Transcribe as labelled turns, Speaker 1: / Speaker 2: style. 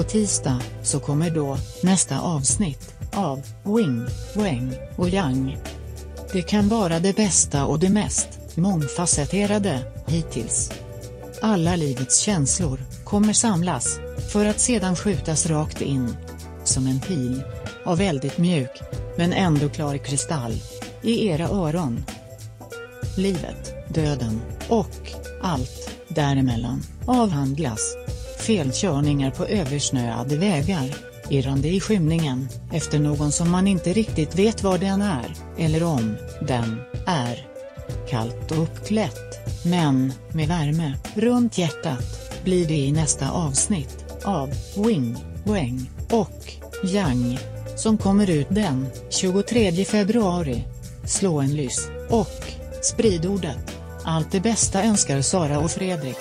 Speaker 1: På tisdag, så kommer då, nästa avsnitt, av Wing, Wang och Yang. Det kan vara det bästa och det mest mångfacetterade, hittills. Alla livets känslor, kommer samlas, för att sedan skjutas rakt in. Som en pil. Av väldigt mjuk, men ändå klar kristall. I era öron. Livet, döden, och, allt, däremellan, avhandlas. Felkörningar på översnöade vägar, irrande i skymningen, efter någon som man inte riktigt vet var den är, eller om den är. Kallt och uppklätt, men med värme runt hjärtat, blir det i nästa avsnitt av Wing, Wang och Yang, som kommer ut den 23 februari. Slå en lys och sprid ordet. Allt det bästa önskar Sara och Fredrik.